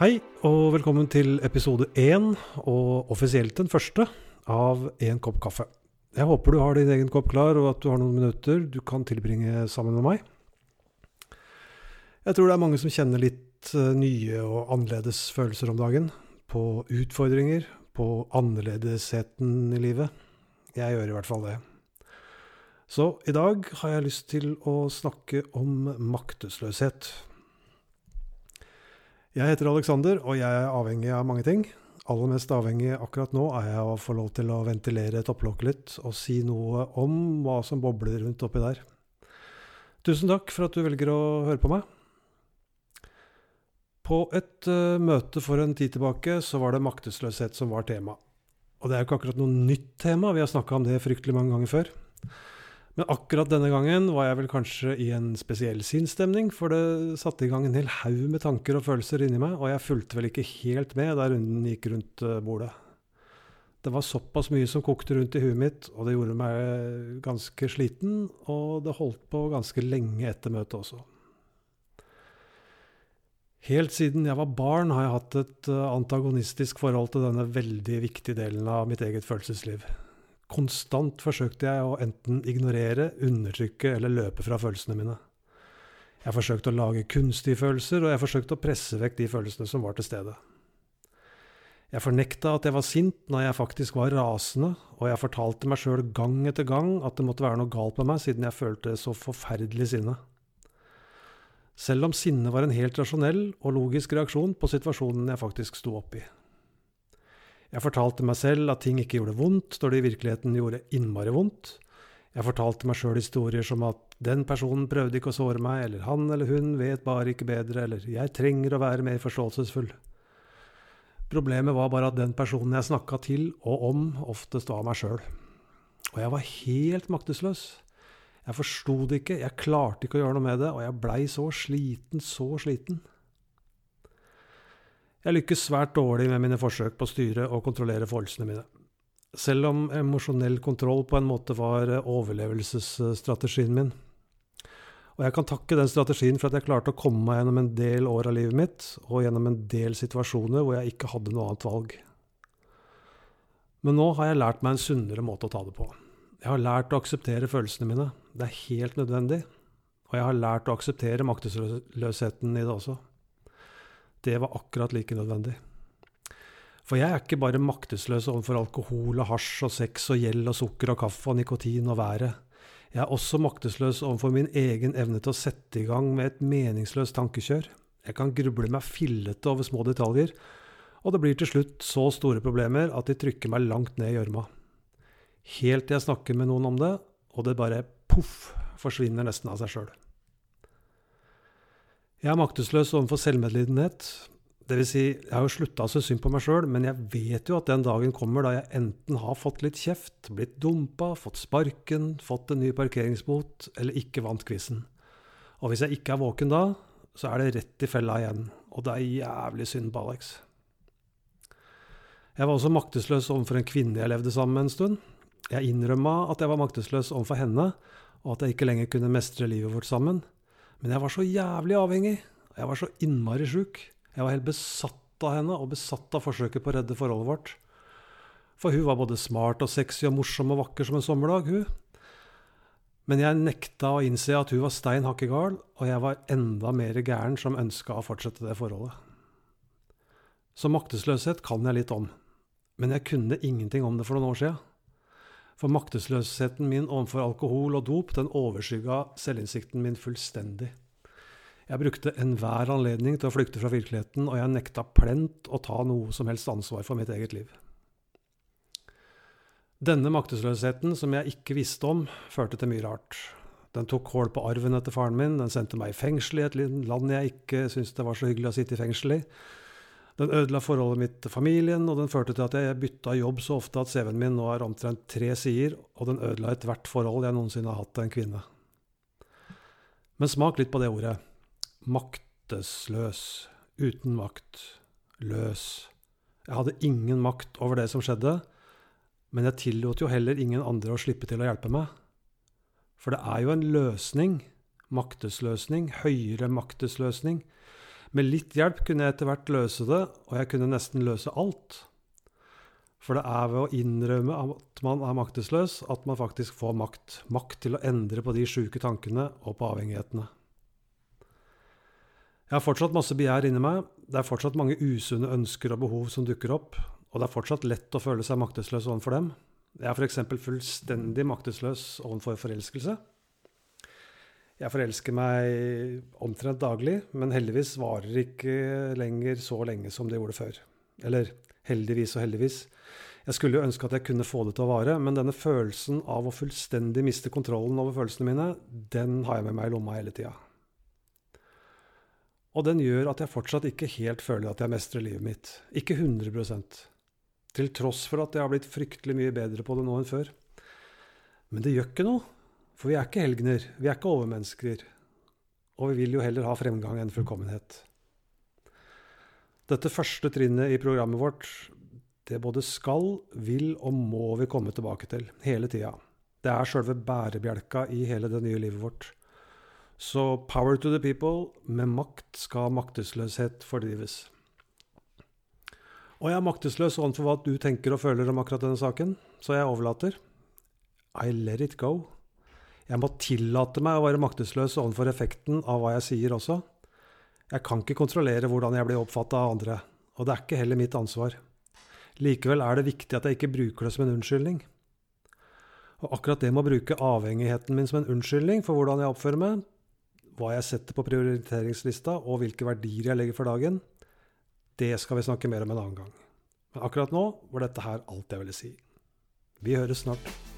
Hei, og velkommen til episode én, og offisielt den første, av En kopp kaffe. Jeg håper du har din egen kopp klar, og at du har noen minutter du kan tilbringe sammen med meg. Jeg tror det er mange som kjenner litt eh, nye og annerledes følelser om dagen. På utfordringer, på annerledesheten i livet. Jeg gjør i hvert fall det. Så i dag har jeg lyst til å snakke om maktesløshet. Jeg heter Alexander, og jeg er avhengig av mange ting. Aller mest avhengig akkurat nå er jeg av å få lov til å ventilere topplokket litt og si noe om hva som bobler rundt oppi der. Tusen takk for at du velger å høre på meg. På et uh, møte for en tid tilbake så var det maktesløshet som var tema. Og det er jo ikke akkurat noe nytt tema, vi har snakka om det fryktelig mange ganger før. Men akkurat denne gangen var jeg vel kanskje i en spesiell sinnsstemning, for det satte i gang en hel haug med tanker og følelser inni meg, og jeg fulgte vel ikke helt med da runden gikk rundt eh, bordet. Det var såpass mye som kokte rundt i huet mitt, og det gjorde meg ganske sliten, og det holdt på ganske lenge etter møtet også. Helt siden jeg var barn har jeg hatt et eh, antagonistisk forhold til denne veldig viktige delen av mitt eget følelsesliv. Konstant forsøkte jeg å enten ignorere, undertrykke eller løpe fra følelsene mine. Jeg forsøkte å lage kunstige følelser, og jeg forsøkte å presse vekk de følelsene som var til stede. Jeg fornekta at jeg var sint når jeg faktisk var rasende, og jeg fortalte meg sjøl gang etter gang at det måtte være noe galt med meg, siden jeg følte så forferdelig sinne. Selv om sinne var en helt rasjonell og logisk reaksjon på situasjonen jeg faktisk sto oppi. Jeg fortalte meg selv at ting ikke gjorde vondt, når det i virkeligheten gjorde innmari vondt. Jeg fortalte meg sjøl historier som at den personen prøvde ikke å såre meg, eller han eller hun vet bare ikke bedre, eller jeg trenger å være mer forståelsesfull. Problemet var bare at den personen jeg snakka til og om, oftest var meg sjøl. Og jeg var helt maktesløs. Jeg forsto det ikke, jeg klarte ikke å gjøre noe med det, og jeg blei så sliten, så sliten. Jeg lykkes svært dårlig med mine forsøk på å styre og kontrollere følelsene mine. Selv om emosjonell kontroll på en måte var overlevelsesstrategien min. Og jeg kan takke den strategien for at jeg klarte å komme meg gjennom en del år av livet mitt, og gjennom en del situasjoner hvor jeg ikke hadde noe annet valg. Men nå har jeg lært meg en sunnere måte å ta det på. Jeg har lært å akseptere følelsene mine. Det er helt nødvendig. Og jeg har lært å akseptere maktesløsheten i det også det var akkurat like nødvendig. For jeg er ikke bare maktesløs overfor alkohol og hasj og sex og gjeld og sukker og kaffe og nikotin og været. Jeg er også maktesløs overfor min egen evne til å sette i gang med et meningsløst tankekjør. Jeg kan gruble meg fillete over små detaljer, og det blir til slutt så store problemer at de trykker meg langt ned i gjørma. Helt til jeg snakker med noen om det, og det bare poff forsvinner nesten av seg sjøl. Jeg er maktesløs overfor selvmedlidenhet. Dvs. Si, jeg har jo slutta å se synd på meg sjøl, men jeg vet jo at den dagen kommer da jeg enten har fått litt kjeft, blitt dumpa, fått sparken, fått en ny parkeringsbot eller ikke vant quizen. Og hvis jeg ikke er våken da, så er det rett i fella igjen. Og det er jævlig synd på Alex. Jeg var også maktesløs overfor en kvinne jeg levde sammen med en stund. Jeg innrømma at jeg var maktesløs overfor henne, og at jeg ikke lenger kunne mestre livet vårt sammen. Men jeg var så jævlig avhengig. Jeg var så innmari sjuk. Jeg var helt besatt av henne, og besatt av forsøket på å redde forholdet vårt. For hun var både smart og sexy og morsom og vakker som en sommerdag, hun. Men jeg nekta å innse at hun var stein hakke gal, og jeg var enda mer gæren som ønska å fortsette det forholdet. Så maktesløshet kan jeg litt om, men jeg kunne ingenting om det for noen år sia. For maktesløsheten min overfor alkohol og dop den overskygga selvinnsikten min fullstendig. Jeg brukte enhver anledning til å flykte fra virkeligheten, og jeg nekta plent å ta noe som helst ansvar for mitt eget liv. Denne maktesløsheten, som jeg ikke visste om, førte til mye rart. Den tok kål på arven etter faren min, den sendte meg i fengsel i et land jeg ikke syntes det var så hyggelig å sitte i fengsel i. Den ødela forholdet mitt til familien, og den førte til at jeg bytta jobb så ofte at CV-en min nå er omtrent tre sider, og den ødela ethvert forhold jeg noensinne har hatt til en kvinne. Men smak litt på det ordet. Maktesløs. Uten makt. Løs. Jeg hadde ingen makt over det som skjedde, men jeg tillot jo heller ingen andre å slippe til å hjelpe meg. For det er jo en løsning, maktesløsning, høyere maktesløsning, Med litt hjelp kunne jeg etter hvert løse det, og jeg kunne nesten løse alt. For det er ved å innrømme at man er maktesløs, at man faktisk får makt. Makt til å endre på de sjuke tankene og på avhengighetene. Jeg har fortsatt masse begjær inni meg, det er fortsatt mange usunne ønsker og behov som dukker opp, og det er fortsatt lett å føle seg maktesløs overfor dem. Jeg er f.eks. fullstendig maktesløs overfor forelskelse. Jeg forelsker meg omtrent daglig, men heldigvis varer ikke lenger så lenge som det gjorde før. Eller heldigvis og heldigvis. Jeg skulle jo ønske at jeg kunne få det til å vare, men denne følelsen av å fullstendig miste kontrollen over følelsene mine, den har jeg med meg i lomma hele tida. Og den gjør at jeg fortsatt ikke helt føler at jeg mestrer livet mitt. Ikke 100% Til tross for at jeg har blitt fryktelig mye bedre på det nå enn før. Men det gjør ikke noe. For vi er ikke helgener, vi er ikke overmennesker. Og vi vil jo heller ha fremgang enn fullkommenhet. Dette første trinnet i programmet vårt, det både skal, vil og må vi komme tilbake til hele tida. Det er sjølve bærebjelka i hele det nye livet vårt. Så power to the people. Med makt skal maktesløshet fordrives. Og jeg er maktesløs overfor hva du tenker og føler om akkurat denne saken, så jeg overlater. I let it go. Jeg må tillate meg å være maktesløs overfor effekten av hva jeg sier også. Jeg kan ikke kontrollere hvordan jeg blir oppfatta av andre, og det er ikke heller mitt ansvar. Likevel er det viktig at jeg ikke bruker det som en unnskyldning. Og akkurat det med å bruke avhengigheten min som en unnskyldning for hvordan jeg oppfører meg, hva jeg setter på prioriteringslista, og hvilke verdier jeg legger for dagen, det skal vi snakke mer om en annen gang. Men akkurat nå var dette her alt jeg ville si. Vi høres snart.